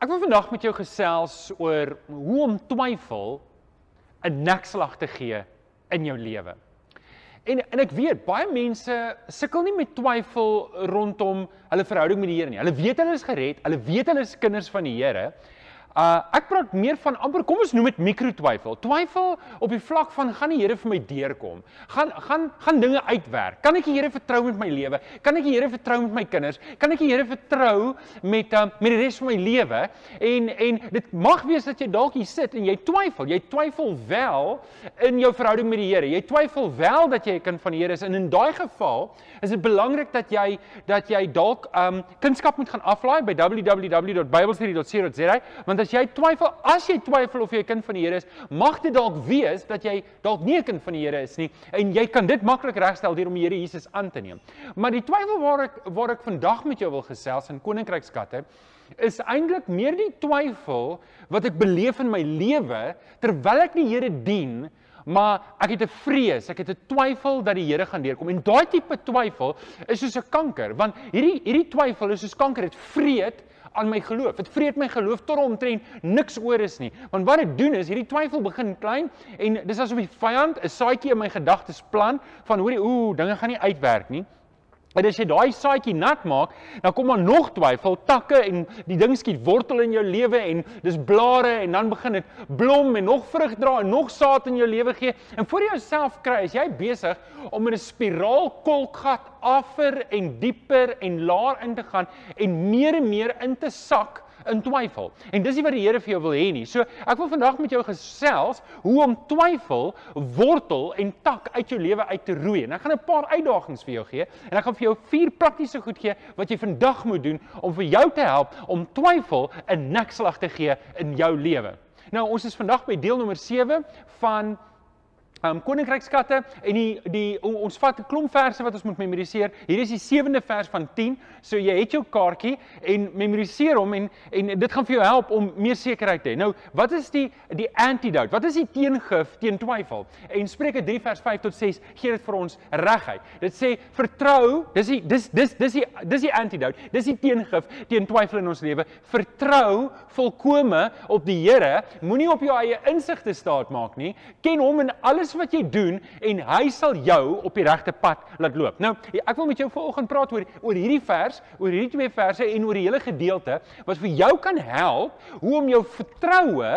Ek wil vandag met jou gesels oor hoe om twyfel 'n nekslag te gee in jou lewe. En en ek weet baie mense sukkel nie met twyfel rondom hulle verhouding met die Here nie. Hulle weet hulle is gered, hulle weet hulle is kinders van die Here, Uh ek praat meer van amper kom ons noem dit mikrotwyfel. Twyfel op die vlak van gaan die Here vir my deurkom? Gaan gaan gaan dinge uitwerk? Kan ek die Here vertrou met my lewe? Kan ek die Here vertrou met my kinders? Kan ek die Here vertrou met um, met die res van my lewe? En en dit mag wees dat jy dalk hier sit en jy twyfel. Jy twyfel wel in jou verhouding met die Here. Jy twyfel wel dat jy 'n kind van die Here is en in daai geval is dit belangrik dat jy dat jy dalk um kunskap moet gaan aflaai by www.biblestudy.co.za want as jy twyfel, as jy twyfel of jy 'n kind van die Here is, mag dit dalk wees dat jy dalk nie 'n kind van die Here is nie en jy kan dit maklik regstel deur om die Here Jesus aan te neem. Maar die twyfel waar ek waar ek vandag met jou wil gesels in koninkrykskatte is eintlik meer die twyfel wat ek beleef in my lewe terwyl ek die Here dien maar ek het 'n vrees, ek het 'n twyfel dat die Here gaan deurkom. En daai tipe twyfel is soos 'n kanker, want hierdie hierdie twyfel is soos kanker, dit vreet aan my geloof. Dit vreet my geloof tot omtrent niks oor is nie. Want wat dit doen is hierdie twyfel begin klein en dis asof die vyand 'n saadjie in my gedagtes plant van hoorie ooh, dinge gaan nie uitwerk nie. En as jy daai saadjie nat maak, dan kom maar nog twyfel, takke en die ding skiet wortel in jou lewe en dis blare en dan begin dit blom en nog vrug dra en nog saad in jou lewe gee. En voor jy jouself kry, is jy besig om in 'n spiraal kolkgat affer en dieper en laer in te gaan en meer en meer in te sak in twyfel. En dis nie wat die Here vir jou wil hê nie. So ek wil vandag met jou gesels hoe om twyfel wortel en tak uit jou lewe uit te roei. En ek gaan 'n paar uitdagings vir jou gee en ek gaan vir jou vier praktiese goed gee wat jy vandag moet doen om vir jou te help om twyfel 'n nekslag te gee in jou lewe. Nou ons is vandag by deel nommer 7 van um koninkrykskatte en die die ons vat 'n klomp verse wat ons moet memoriseer. Hier is die sewende vers van 10. So jy het jou kaartjie en memoriseer hom en en dit gaan vir jou help om meer sekerheid te hê. Nou, wat is die die antidote? Wat is die teengif teen twyfel? En Spreuke 3 vers 5 tot 6 gee dit vir ons reguit. Dit sê vertrou, dis die dis dis dis die dis die antidote. Dis die teengif teen twyfel in ons lewe. Vertrou volkome op die Here. Moenie op jou eie insigte staat maak nie. Ken hom in alles alles wat jy doen en hy sal jou op die regte pad laat loop. Nou, ek wil met jou vanoggend praat oor oor hierdie vers, oor hierdie twee verse en oor die hele gedeelte wat vir jou kan help hoe om jou vertroue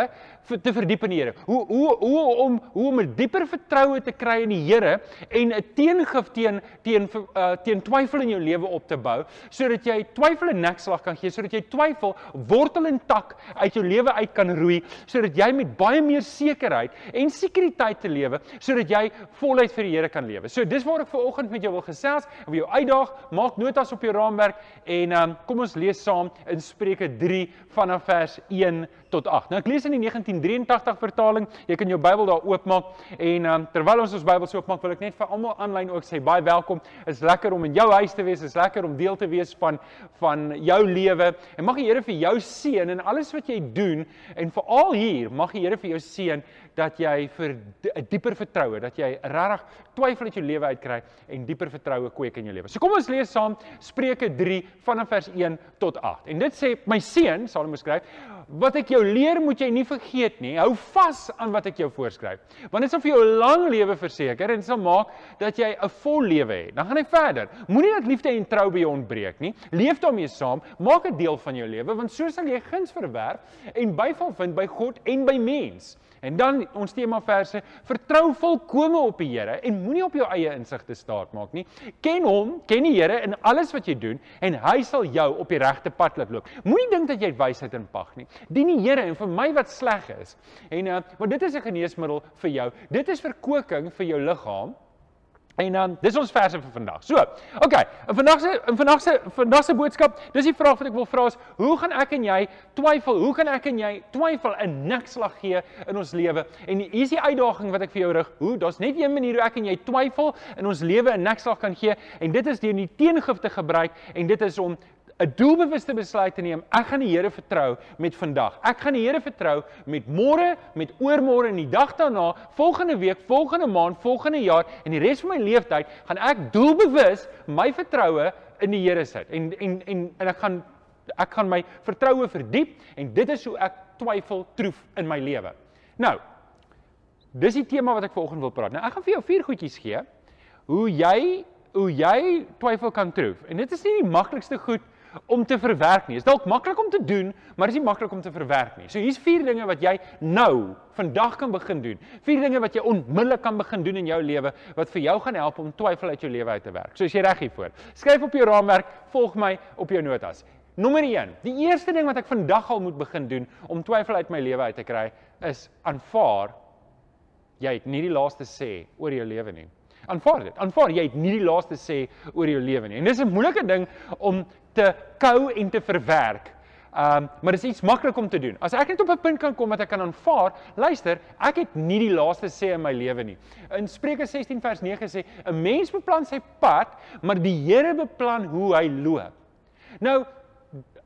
te verdiep in die Here. Hoe hoe hoe om hoe om 'n dieper vertroue te kry in die Here en 'n teengif teen teen uh, teen twyfel in jou lewe op te bou sodat jy twyfel 'n nekslag kan gee, sodat jy twyfel wortel en tak uit jou lewe uit kan roei, sodat jy met baie meer sekerheid en sekuriteit te lewe, sodat jy voluit vir die Here kan lewe. So dis waar ek ver oggend met jou wil gesels, wil jou uitdaag, maak notas op jou raamwerk en um, kom ons lees saam in Spreuke 3 vanaf vers 1 tot 8. Nou ek lees in die 1983 vertaling. Jy kan jou Bybel daar oopmaak en um, terwyl ons ons Bybel so oopmaak, wil ek net vir almal aanlyn ook sê baie welkom. Is lekker om in jou huis te wees. Is lekker om deel te wees van van jou lewe. En mag die Here vir jou seën in alles wat jy doen en veral hier mag die Here vir jou seën dat jy vir 'n dieper vertroue, dat jy regtig twyfel uit jou lewe uitkry en dieper vertroue kweek in jou lewe. So kom ons lees saam Spreuke 3 vanaf vers 1 tot 8. En dit sê my seun, Salomo skryf, wat ek jou leer, moet jy nie vergeet nie. Hou vas aan wat ek jou voorskryf. Want dit sal vir jou 'n lang lewe verseker en sal maak dat jy 'n vol lewe het. Dan gaan hy verder. Moenie dat liefde en trou by jou ontbreek nie. Leef daarmee saam, maak dit deel van jou lewe, want so sal jy guns verwerf en byval vind by God en by mens. En dan ons tema verse: Vertrou volkome op die Here en moenie op jou eie insigte staat maak nie. Ken hom, ken die Here in alles wat jy doen en hy sal jou op die regte pad laat loop. Moenie dink dat jy wysheid in pag nie. Dien die Here en vir my wat sleg is. En uh, want dit is 'n geneesmiddel vir jou. Dit is verkoking vir jou liggaam. En dan um, dis ons verse vir vandag. So, okay, in vandag se in vandag se vandag se boodskap, dis die vraag wat ek wil vra is, hoe gaan ek en jy twyfel? Hoe kan ek en jy twyfel in nikslag gee in ons lewe? En hier is die uitdaging wat ek vir jou rig. Hoe? Daar's net een manier hoe ek en jy twyfel in ons lewe in nikslag kan gee en dit is deur die teengif te gebruik en dit is om 'n doelbewuste besluit te neem. Ek gaan die Here vertrou met vandag. Ek gaan die Here vertrou met môre, met oormôre en die dag daarna, volgende week, volgende maand, volgende jaar en die res van my lewenstyd gaan ek doelbewus my vertroue in die Here sit. En en en en ek gaan ek gaan my vertroue verdiep en dit is hoe ek twyfel troef in my lewe. Nou, dis die tema wat ek vanoggend wil praat. Nou ek gaan vir jou vier goedjies gee hoe jy hoe jy twyfel kan troef. En dit is nie die maklikste goed om te verwerk nie. Dit is dalk maklik om te doen, maar dit is nie maklik om te verwerk nie. So hier's vier dinge wat jy nou vandag kan begin doen. Vier dinge wat jy onmiddellik kan begin doen in jou lewe wat vir jou gaan help om twyfel uit jou lewe uit te werk. So as jy reg hiervoor. Skryf op jou raamwerk, volg my op jou notas. Nommer 1. Die eerste ding wat ek vandag al moet begin doen om twyfel uit my lewe uit te kry, is aanvaar jy het nie die laaste sê oor jou lewe nie. Aanvaar dit. Aanvaar jy het nie die laaste sê oor jou lewe nie. En dis 'n moeilike ding om te kou en te verwerk. Um maar dit is iets maklik om te doen. As ek net op 'n punt kan kom wat ek kan aanvaar, luister, ek het nie die laaste sê in my lewe nie. In Spreuke 16 vers 9 sê 'n mens beplan sy pad, maar die Here beplan hoe hy loop. Nou,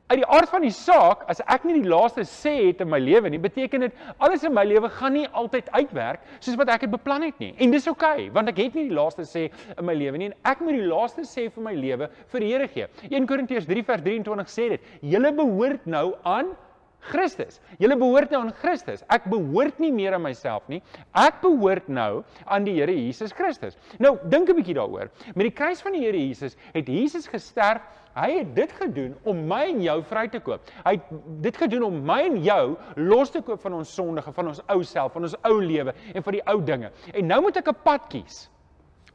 uit die aard van die saak, as ek nie die laaste sê het in my lewe nie, beteken dit alles in my lewe gaan nie altyd uitwerk soos wat ek het beplan het nie. En dis oukei, okay, want ek het nie die laaste sê in my lewe nie en ek moet die laaste sê vir my lewe vir die Here gee. 1 Korintiërs 3 vers 23 sê dit: "Julle behoort nou aan Christus. Julle behoort nou aan Christus. Ek behoort nie meer aan myself nie. Ek behoort nou aan die Here Jesus Christus. Nou, dink 'n bietjie daaroor. Met die kruis van die Here Jesus het Jesus gesterf. Hy het dit gedoen om my en jou vry te koop. Hy het dit gedoen om my en jou los te koop van ons sondige, van ons ou self, van ons ou lewe en van die ou dinge. En nou moet ek 'n pad kies.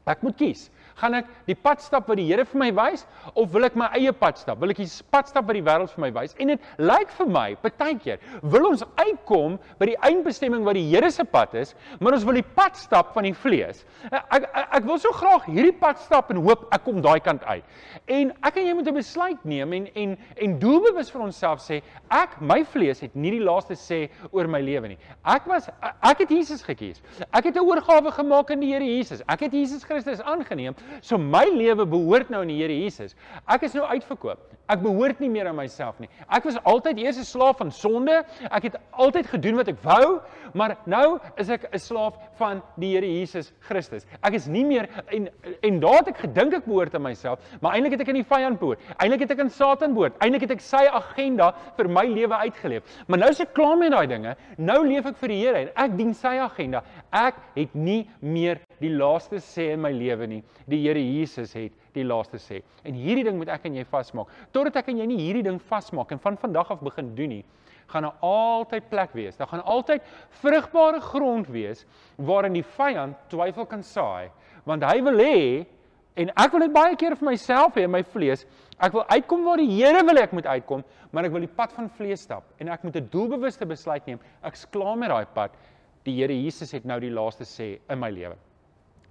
Ek moet kies. Gaan ek die pad stap wat die Here vir my wys of wil ek my eie pad stap? Wil ek die pad stap wat die wêreld vir my wys? En dit lyk vir my partykeer wil ons uitkom by die eindbestemming wat die Here se pad is, maar ons wil die pad stap van die vlees. Ek ek, ek wil so graag hierdie pad stap en hoop ek kom daai kant uit. En ek en jy moet 'n besluit neem en en en doelbewus vir onsself sê, ek my vlees het nie die laaste sê oor my lewe nie. Ek was ek het Jesus gekies. Ek het 'n oorgawe gemaak aan die Here Jesus. Ek het Jesus Christus aangeneem So my lewe behoort nou aan die Here Jesus. Ek is nou uitverkoop. Ek behoort nie meer aan myself nie. Ek was altyd eers 'n slaaf van sonde. Ek het altyd gedoen wat ek wou, maar nou is ek 'n slaaf van die Here Jesus Christus. Ek is nie meer en en daar het ek gedink ek behoort aan myself, maar eintlik het ek aan die vyand behoort. Eintlik het ek aan Satan behoort. Eintlik het ek sy agenda vir my lewe uitgeleef. Maar nou is ek klaar met daai dinge. Nou leef ek vir die Here en ek dien sy agenda. Ek het nie meer die laaste sê in my lewe nie. Die Here Jesus het die laaste sê. En hierdie ding moet ek en jy vasmaak. Totdat ek en jy nie hierdie ding vasmaak en van vandag af begin doen nie, gaan daar altyd plek wees. Daar gaan altyd vrugbare grond wees waarin die vyand twyfel kan saai, want hy wil hê en ek wil dit baie keer vir myself hê in my vlees. Ek wil uitkom waar die Here wil ek moet uitkom, maar ek wil die pad van vlees stap en ek moet 'n doelbewuste besluit neem. Ek's klaar met daai pad. Die Here Jesus het nou die laaste sê in my lewe.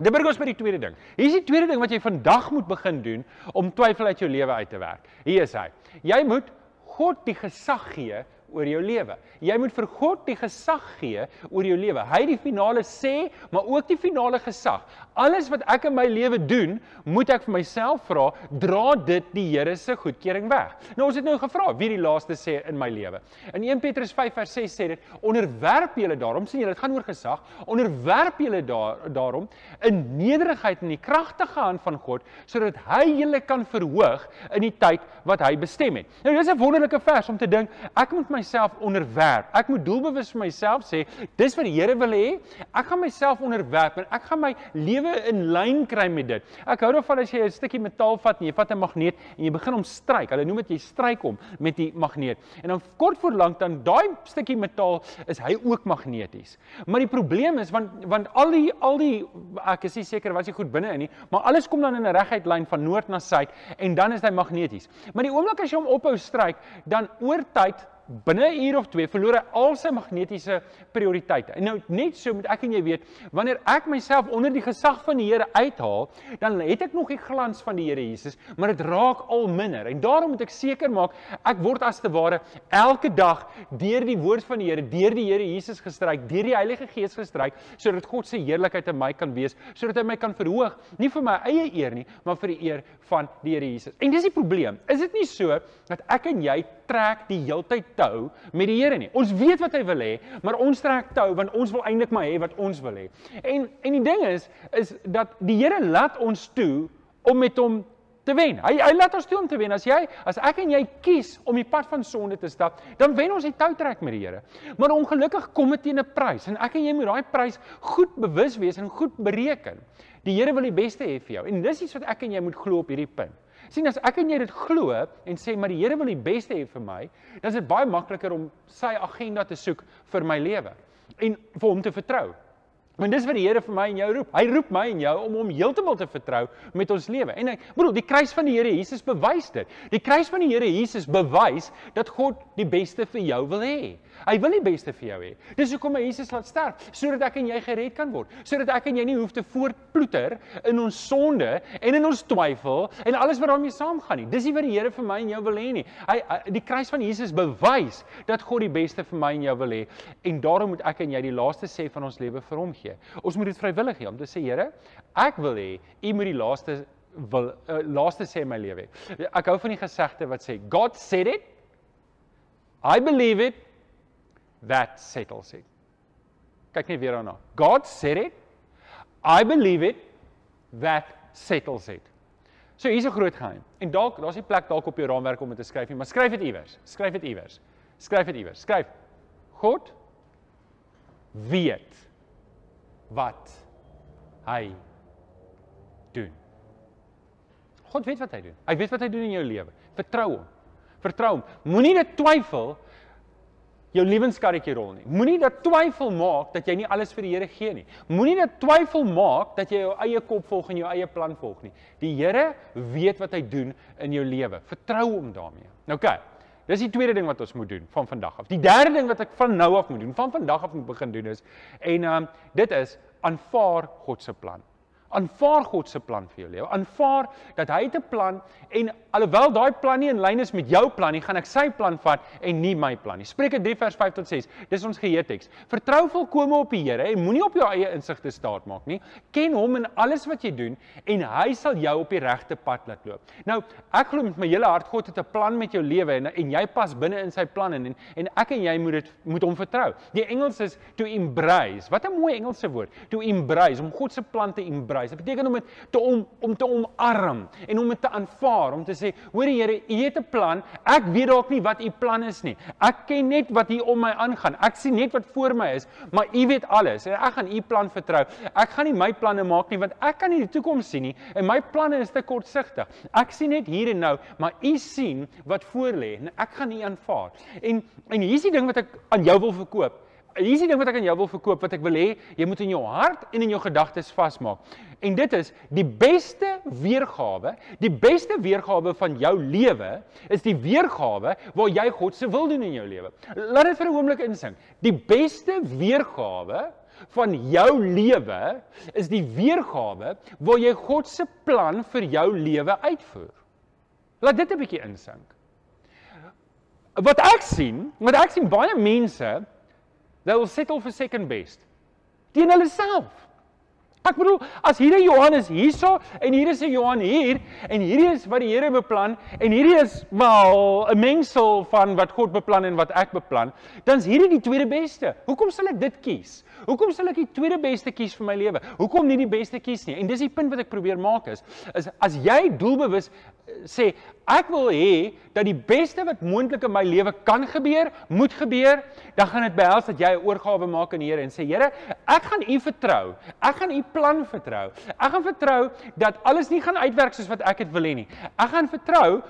Dit bring ons by die tweede ding. Hier is die tweede ding wat jy vandag moet begin doen om twyfel uit jou lewe uit te werk. Hier is hy. Jy moet God die gesag gee oor jou lewe. Jy moet vir God die gesag gee oor jou lewe. Hy het die finale sê, maar ook die finale gesag. Alles wat ek in my lewe doen, moet ek vir myself vra, dra dit die Here se goedkeuring weg. Nou ons het nou gevra wie die laaste sê in my lewe. In 1 Petrus 5 vers 6 sê dit: "Onderwerp julle daarom, sien julle, dit gaan oor gesag. Onderwerp julle daar daarom in nederigheid in die kragtige hand van God, sodat hy julle kan verhoog in die tyd wat hy bestem het." Nou dis 'n wonderlike vers om te dink, ek moet my myself onderwerp. Ek moet doelbewus vir myself sê, dis wat die Here wil hê. Ek gaan myself onderwerp en ek gaan my lewe in lyn kry met dit. Ek hou daarvan as jy 'n stukkie metaal vat en jy vat 'n magneet en jy begin hom stryk. Hulle noem dit jy stryk hom met die magneet. En dan kort voor lank dan daai stukkie metaal is hy ook magneties. Maar die probleem is want want al die al die ek is nie seker wat jy goed binne in nie, maar alles kom dan in 'n reguit lyn van noord na suid en dan is hy magneties. Maar die oomblik as jy hom ophou stryk, dan oor tyd binne 'n uur of twee verloor hy al sy magnetiese prioriteite. En nou net so moet ek en jy weet, wanneer ek myself onder die gesag van die Here uithaal, dan het ek nog die glans van die Here Jesus, maar dit raak al minder. En daarom moet ek seker maak ek word as te ware elke dag deur die woord van die Here, deur die Here Jesus gestryk, deur die Heilige Gees gestryk, sodat God se heerlikheid in my kan wees, sodat hy my kan verhoog, nie vir my eie eer nie, maar vir die eer van die Here Jesus. En dis die probleem. Is dit nie so dat ek en jy trek die heeltyd tou met die Here nie. Ons weet wat hy wil hê, maar ons trek tou want ons wil eintlik maar hê wat ons wil hê. En en die ding is is dat die Here laat ons toe om met hom te wen. Hy hy laat ons toe om te wen. As jy as ek en jy kies om die pad van sonde te stap, dan wen ons die toutrek met die Here. Maar ongelukkig kom dit teen 'n prys en ek en jy moet daai prys goed bewus wees en goed bereken. Die Here wil die beste hê vir jou. En dis iets wat ek en jy moet glo op hierdie punt. Sien as ek en jy dit glo en sê maar die Here wil die beste hê vir my, dan is dit baie makliker om sy agenda te soek vir my lewe en vir hom te vertrou. Want dis wat die Here vir my en jou roep. Hy roep my en jou om hom heeltemal te vertrou met ons lewe. En ek bedoel, die kruis van die Here Jesus bewys dit. Die kruis van die Here Jesus bewys dat God die beste vir jou wil hê. Hy wil die beste vir jou hê. Dis hoekom hy Jesus laat sterf, sodat ek en jy gered kan word, sodat ek en jy nie hoef te voortploeter in ons sonde en in ons twyfel en alles wat daarmee saamgaan nie. Dis nie wat die Here vir my en jou wil hê nie. Hy die kruis van Jesus bewys dat God die beste vir my en jou wil hê en daarom moet ek en jy die laaste sê van ons lewe vir hom gee. Ons moet dit vrywillig gee om te sê Here, ek wil hê U moet die laaste wil uh, laaste sê in my lewe. Ek hou van die gesegde wat sê God said it. I believe it. That settles it. Kyk net weer daarna. God said it. I believe it. That settles it. So hier's 'n groot geheim. En dalk daar's nie plek dalk op jou raamwerk om dit te skryf nie, maar skryf dit iewers. Skryf dit iewers. Skryf dit iewers. Skryf. God weet wat hy doen. God weet wat hy doen. Hy weet wat hy doen in jou lewe. Vertrou hom. Vertrou hom. Moenie dit twyfel jou lewenskarretjie rol nie. Moenie dat twyfel maak dat jy nie alles vir die Here gee nie. Moenie dat twyfel maak dat jy jou eie kop volg en jou eie plan volg nie. Die Here weet wat hy doen in jou lewe. Vertrou hom daarmee. Nou oké. Dis die tweede ding wat ons moet doen van vandag af. Die derde ding wat ek van nou af moet doen, van vandag af moet begin doen is en um, dit is aanvaar God se plan. Aanvaar God se plan vir jou lewe. Aanvaar dat hy het 'n plan en alhoewel daai plan nie in lyn is met jou plan nie, gaan ek sy plan vat en nie my plan nie. Spreuke 3 vers 5 tot 6. Dis ons geheue teks. Vertrou volkome op die Here en moenie op jou eie insig te staat maak nie. Ken hom in alles wat jy doen en hy sal jou op die regte pad laat loop. Nou, ek glo met my hele hart God het 'n plan met jou lewe en en jy pas binne in sy planne en en ek en jy moet dit moet hom vertrou. Die Engels is to embrace. Wat 'n mooi Engelse woord. To embrace om God se plan te embrace prys. Dit beteken om te om om te omarm en om dit te aanvaar, om te sê, hoor die Here, U het 'n plan. Ek weet dalk nie wat U plan is nie. Ek ken net wat hier om my aangaan. Ek sien net wat voor my is, maar U weet alles en ek gaan U plan vertrou. Ek gaan nie my planne maak nie want ek kan nie die toekoms sien nie en my planne is te kortsigtig. Ek sien net hier en nou, maar U sien wat voor lê en ek gaan U aanvaar. En en hier's die ding wat ek aan jou wil verkoop. Hier is die ding wat ek aan jou wil verkoop wat ek wil hê jy moet in jou hart en in jou gedagtes vasmaak. En dit is die beste weergawe, die beste weergawe van jou lewe is die weergawe waar jy God se wil doen in jou lewe. Laat dit vir 'n oomblik insink. Die beste weergawe van jou lewe is die weergawe waar jy God se plan vir jou lewe uitvoer. Laat dit 'n bietjie insink. Wat ek sien, wat ek sien baie mense They will settle for second best. Teen hulle self. Ek bedoel, as hier 'n Johannes hierso en hier is 'n Johan hier en hierdie is wat die Here beplan en hierdie is wel 'n mengsel van wat God beplan en wat ek beplan, dan is hierdie die tweede beste. Hoekom sal ek dit kies? Hoekom sal ek die tweede beste kies vir my lewe? Hoekom nie die beste kies nie? En dis die punt wat ek probeer maak is, is as jy doelbewus sê ek wil hê dat die beste wat moontlik in my lewe kan gebeur, moet gebeur, dan gaan dit behels dat jy 'n oorgawe maak aan die Here en sê Here, ek gaan U vertrou. Ek gaan U plan vertrou. Ek gaan vertrou dat alles nie gaan uitwerk soos wat ek dit wil hê nie. Ek gaan vertrou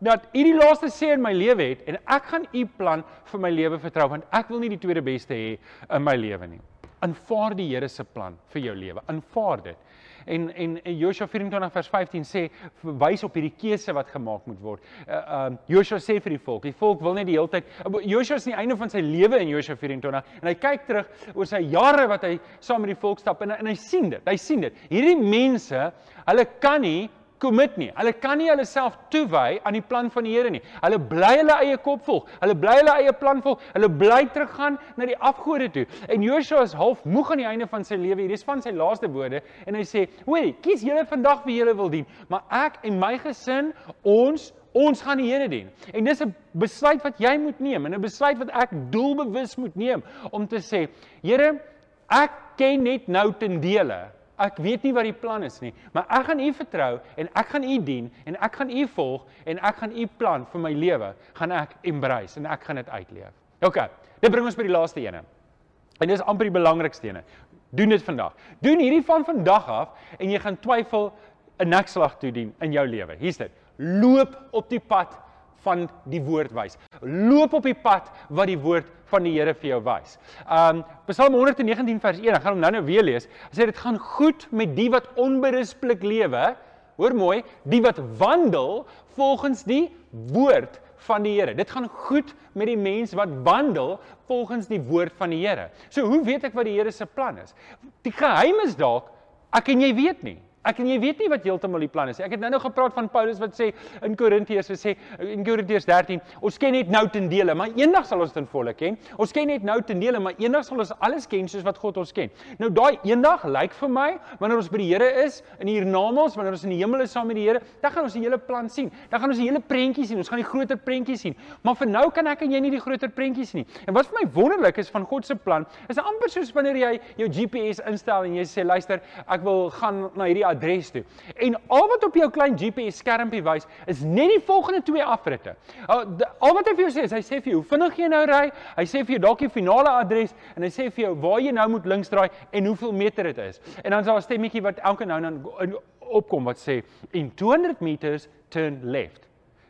dat U die laaste sê in my lewe het en ek gaan U plan vir my lewe vertrou want ek wil nie die tweede beste hê in my lewe nie. Aanvaar die Here se plan vir jou lewe. Aanvaar dit en en Joshua 24 vers 15 sê wys op hierdie keuse wat gemaak moet word. Uh uh Joshua sê vir die volk, die volk wil net die hele tyd Joshua is nie einde van sy lewe in Joshua 24 en hy kyk terug oor sy jare wat hy saam met die volk stap en en hy sien dit. Hy sien dit. Hierdie mense, hulle kan nie commit nie. Hulle kan nie hulle self toewy aan die plan van die Here nie. Hulle bly hulle eie kop volg. Hulle bly hulle eie plan volg. Hulle bly teruggaan na die afgode toe. En Joshua is half moeg aan die einde van sy lewe. Hierdie is van sy laaste woorde en hy sê: "Hoerie, kies julle vandag wie julle wil dien, maar ek en my gesin, ons Ons gaan die Here dien. En dis 'n besluit wat jy moet neem en 'n besluit wat ek doelbewus moet neem om te sê, Here, ek ken net nou ten dele ek weet nie wat die plan is nie, maar ek gaan U vertrou en ek gaan U dien en ek gaan U volg en ek gaan U plan vir my lewe gaan ek embrace en ek gaan dit uitleef. OK. Dit bring ons by die laaste ene. En dis amper die belangrikste ene. Doen dit vandag. Doen hierdie van vandag af en jy gaan twyfel 'n nekslag toe dien in jou lewe. Hier's dit. Loop op die pad van die woord wys. Loop op die pad wat die woord van die Here vir jou wys. Um Psalm 119 vers 1, ek gaan hom nou-nou weer lees. Hy sê dit gaan goed met die wat onberispelik lewe. Hoor mooi, die wat wandel volgens die woord van die Here. Dit gaan goed met die mens wat wandel volgens die woord van die Here. So hoe weet ek wat die Here se plan is? Die geheim is dalk ek en jy weet nie. Ek en jy weet nie wat heeltemal die plan is nie. Ek het nou-nou gepraat van Paulus wat sê in Korintiërs, sê in Korintiërs 13, ons ken net nou ten dele, maar eendag sal ons ten volle ken. Ons ken net nou ten dele, maar eendag sal ons alles ken soos wat God ons ken. Nou daai eendag lyk vir my wanneer ons by die Here is in hiernamaals, wanneer ons in die hemel is saam met die Here, dan gaan ons die hele plan sien. Dan gaan ons die hele prentjie sien. Ons gaan die groter prentjie sien. Maar vir nou kan ek en jy nie die groter prentjie sien nie. En wat vir my wonderlik is van God se plan, is amper soos wanneer jy jou GPS instel en jy sê luister, ek wil gaan na hierdie adres toe. En al wat op jou klein GPS skermpie wys, is net die volgende twee afritte. Al wat hy vir jou sê, is hy sê vir jou hoe vinnig jy nou ry, hy sê vir jou dalk die finale adres en hy sê vir jou waar jy nou moet links draai en hoeveel meter dit is. En dan is daar 'n stemmetjie wat elke nou en dan opkom wat sê in 200 meters turn left.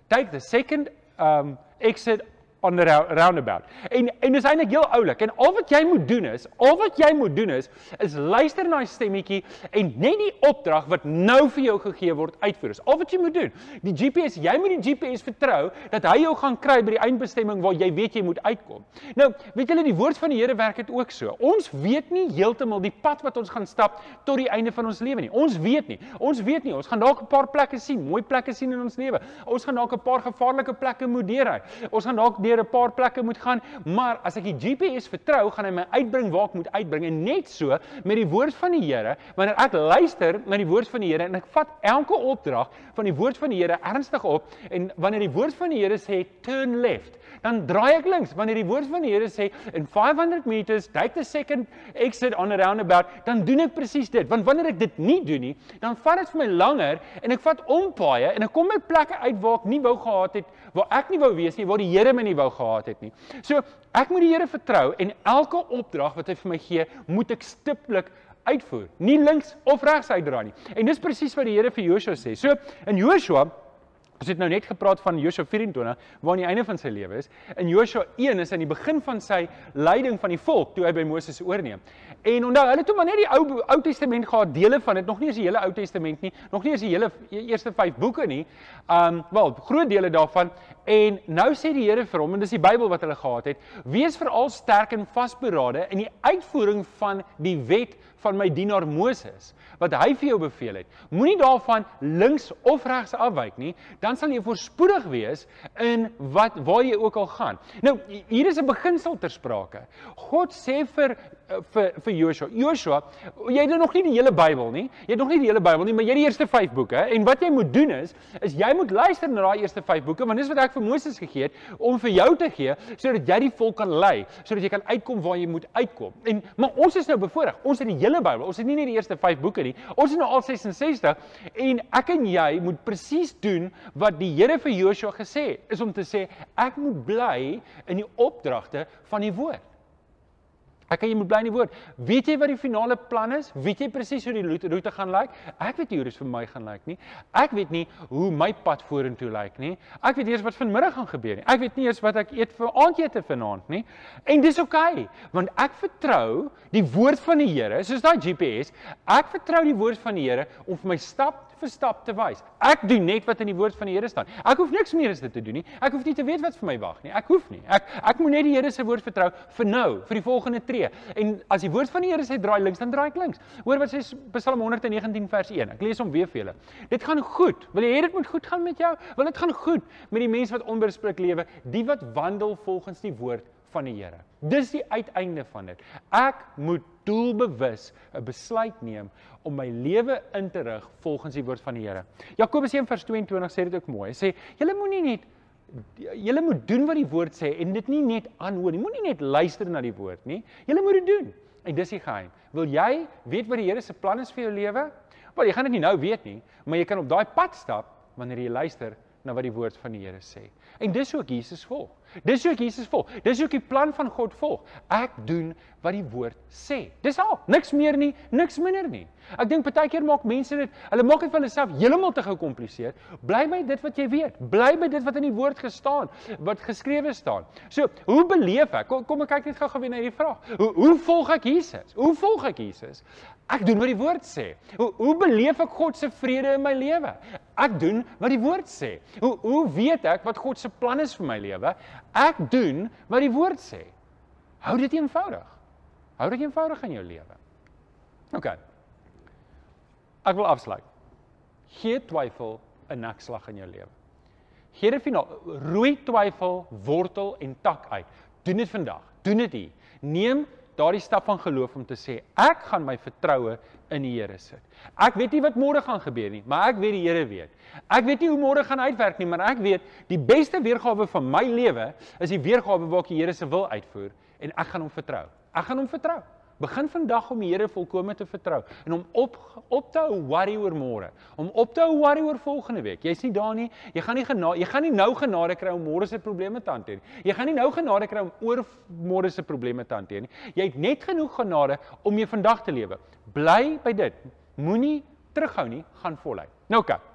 Take the second um exit on the roundabout. En en dis eintlik heel oulik. En al wat jy moet doen is, al wat jy moet doen is, is luister na die stemmetjie en net die opdrag wat nou vir jou gegee word uitvoer. Dis al wat jy moet doen. Die GPS, jy moet die GPS vertrou dat hy jou gaan kry by die eindbestemming waar jy weet jy moet uitkom. Nou, weet julle die woord van die Here werk dit ook so. Ons weet nie heeltemal die pad wat ons gaan stap tot die einde van ons lewe nie. Ons weet nie. Ons weet nie. Ons gaan dalk 'n paar plekke sien, mooi plekke sien in ons lewe. Ons gaan dalk 'n paar gevaarlike plekke moet deurry. Ons gaan dalk deur 'n paar plekke moet gaan, maar as ek die GPS vertrou, gaan hy my uitbring waar ek moet uitbring. En net so met die woord van die Here, wanneer ek luister na die woord van die Here en ek vat elke opdrag van die woord van die Here ernstig op en wanneer die woord van die Here sê turn left, dan draai ek links. Wanneer die woord van die Here sê in 500 meters, take the second exit on a roundabout, dan doen ek presies dit. Want wanneer ek dit nie doen nie, dan vat dit vir my langer en ek vat ompaaie en ek kom by plekke uit waar ek nie wou gehad het, waar ek nie wou wees nie, waar die Here my nie wou gehad het nie. So, ek moet die Here vertrou en elke opdrag wat hy vir my gee, moet ek stiptelik uitvoer. Nie links of regs uitdraai nie. En dis presies wat die Here vir Joshua sê. So, in Joshua Ons het nou net gepraat van Joshua 24 waar aan die einde van sy lewe is. In Joshua 1 is aan die begin van sy leiding van die volk toe hy by Moses oorneem. En onthou, hulle het toe maar net die ou Ou Testament gehad, dele van dit, nog nie eens die hele Ou Testament nie, nog nie eens die hele e-, eerste 5 boeke nie. Um wel, groot dele daarvan en nou sê die Here vir hom en dis die Bybel wat hulle gehad het, wees veral sterk en vasberade in die uitvoering van die wet van my dienaar Moses wat hy vir jou beveel het. Moenie daarvan links of regs afwyk nie, dan sal jy voorspoedig wees in wat waar jy ook al gaan. Nou, hier is 'n beginsel ter sprake. God sê vir Eh, vir vir Joshua. Joshua, jy het nog nie die hele Bybel nie. Jy het nog nie die hele Bybel nie, maar jy het die eerste 5 boeke en wat jy moet doen is is jy moet luister na daai eerste 5 boeke want dis wat ek vir Moses gegee het om vir jou te gee sodat jy die volk kan lei, sodat jy kan uitkom waar jy moet uitkom. En maar ons is nou bevoorreg. Ons het die hele Bybel. Ons het nie net die eerste 5 boeke nie. Ons het nou al 66 en ek en jy moet presies doen wat die Here vir Joshua gesê het, is om te sê ek moet bly in die opdragte van die woord. Ek kan jy moet bly in die woord. Weet jy wat die finale plan is? Weet jy presies hoe die roete gaan lyk? Ek weet nie hoe dit vir my gaan lyk nie. Ek weet nie hoe my pad vorentoe lyk nie. Ek weet nie eers wat vanmiddag gaan gebeur nie. Ek weet nie eers wat ek eet vir aandete vanaand nie. En dis oukei, okay, want ek vertrou die woord van die Here, soos daai GPS. Ek vertrou die woord van die Here om vir my stap vir stap te wys. Ek doen net wat in die woord van die Here staan. Ek hoef niks meer as dit te doen nie. Ek hoef nie te weet wat vir my wag nie. Ek hoef nie. Ek ek moet net die Here se woord vertrou vir nou, vir die volgende tree. En as die woord van die Here sê draai links, dan draai ek links. Hoor wat sê Psalm 119 vers 1. Ek lees hom weer vir julle. Dit gaan goed. Wil jy hê dit moet goed gaan met jou? Wil dit gaan goed met die mense wat onbespreek lewe, die wat wandel volgens die woord van die Here. Dis die uiteinde van dit. Ek moet doelbewus 'n besluit neem om my lewe in te rig volgens die woord van die Here. Jakobus 1:22 sê dit ook mooi. Hy sê: "Julle moenie net julle moet doen wat die woord sê en dit nie net aanhoor nie. Moenie net luister na die woord nie. Julle moet dit doen. En dis die geheim. Wil jy weet wat die Here se plan is vir jou lewe? Wel, jy gaan dit nie nou weet nie, maar jy kan op daai pad stap wanneer jy luister na wat die woord van die Here sê. En dis ek Jesus volg. Dis hoe ek Jesus volg. Dis hoe ek die plan van God volg. Ek doen wat die woord sê. Dis al. Niks meer nie, niks minder nie. Ek dink baie keer maak mense dit, hulle maak dit vir hulself heeltemal te gekompliseer. Bly by dit wat jy weet. Bly by dit wat in die woord gestaan, wat geskrewe staan. So, hoe beleef ek? Kom, kom ek kyk net gou-gou weer na hierdie vraag. Hoe hoe volg ek Jesus? Hoe volg ek Jesus? Ek doen wat die woord sê. Hoe hoe beleef ek God se vrede in my lewe? Ek doen wat die woord sê. Hoe hoe weet ek wat God se plan is vir my lewe? Ek doen wat die woord sê. Hou dit eenvoudig. Hou dit eenvoudig in jou lewe. OK. Ek wil afsluit. Gee twyfel 'n nekslag in jou lewe. Gee dit finaal rooi twyfel wortel en tak uit. Doen dit vandag. Doen dit hier. Neem daardie stap van geloof om te sê ek gaan my vertroue in die Here sit. Ek weet nie wat môre gaan gebeur nie, maar ek weet die Here weet. Ek weet nie hoe môre gaan uitwerk nie, maar ek weet die beste weergawe van my lewe is die weergawe waar ek die Here se wil uitvoer en ek gaan hom vertrou. Ek gaan hom vertrou. Begin vandag om die Here volkome te vertrou en om op op te hou worry oor môre. Om op te hou worry oor volgende week. Jy's nie daar nie. Jy gaan nie genade, jy gaan nie nou genade kry om môre se probleme te hanteer nie. Jy gaan nie nou genade kry om oor môre se probleme te hanteer nie. Jy het net genoeg genade om jy vandag te lewe. Bly by dit. Moenie terughou nie, gaan voluit. Nou kyk.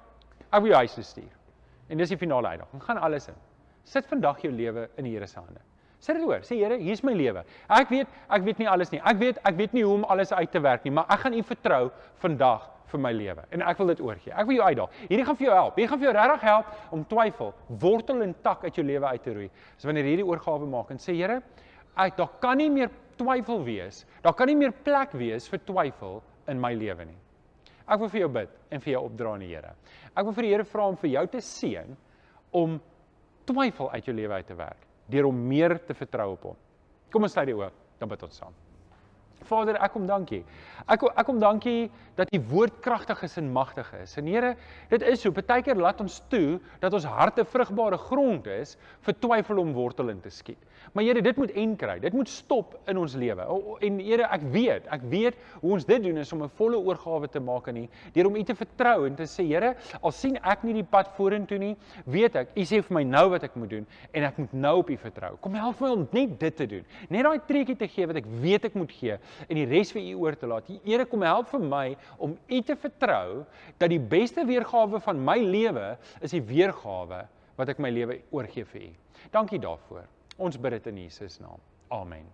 Ek wil jou huis toe stuur. En dis die finale uitdaging. Gaan alles in. Sit vandag jou lewe in die Here se hande. Sê dit hoor, sê Here, hier's my lewe. Ek weet, ek weet nie alles nie. Ek weet, ek weet nie hoe om alles uit te werk nie, maar ek gaan U vertrou vandag vir my lewe en ek wil dit oorgee. Ek wil jou uitdaag. Hierdie gaan vir jou help. Hierdie gaan vir jou regtig help om twyfel, wortel en tak uit jou lewe uit te roei. So wanneer hierdie oorgawe maak en sê Here, ek daar kan nie meer twyfel wees. Daar kan nie meer plek wees vir twyfel in my lewe nie. Ek wil vir jou bid en vir jou opdra aan die Here. Ek wil vir die Here vra om vir jou te seën om twyfel uit jou lewe uit te werk deur om meer te vertrou op hom. Kom ons sluit die oë, dan bid ons saam. Vader, ek kom dankie. Ek ek kom dankie dat u woord kragtig is en magtig is. En Here, dit is so, baie keer laat ons toe dat ons harte vrugbare grond is vir twyfel om wortel in te skiet. Maar Here, dit moet en kry. Dit moet stop in ons lewe. En Here, ek weet, ek weet hoe ons dit doen is om 'n volle oorgawe te maak aan U, deur om U te vertrou en te sê, Here, al sien ek nie die pad vorentoe nie, weet ek, U sê vir my nou wat ek moet doen en ek moet nou op U vertrou. Kom help my om net dit te doen. Net daai treetjie te gee wat ek weet ek moet gee en die res vir U oor te laat. Here, kom help vir my om U te vertrou dat die beste weergawe van my lewe is die weergawe wat ek my lewe oorgee vir U. Dankie daarvoor. Ons bid dit in Jesus naam. Amen.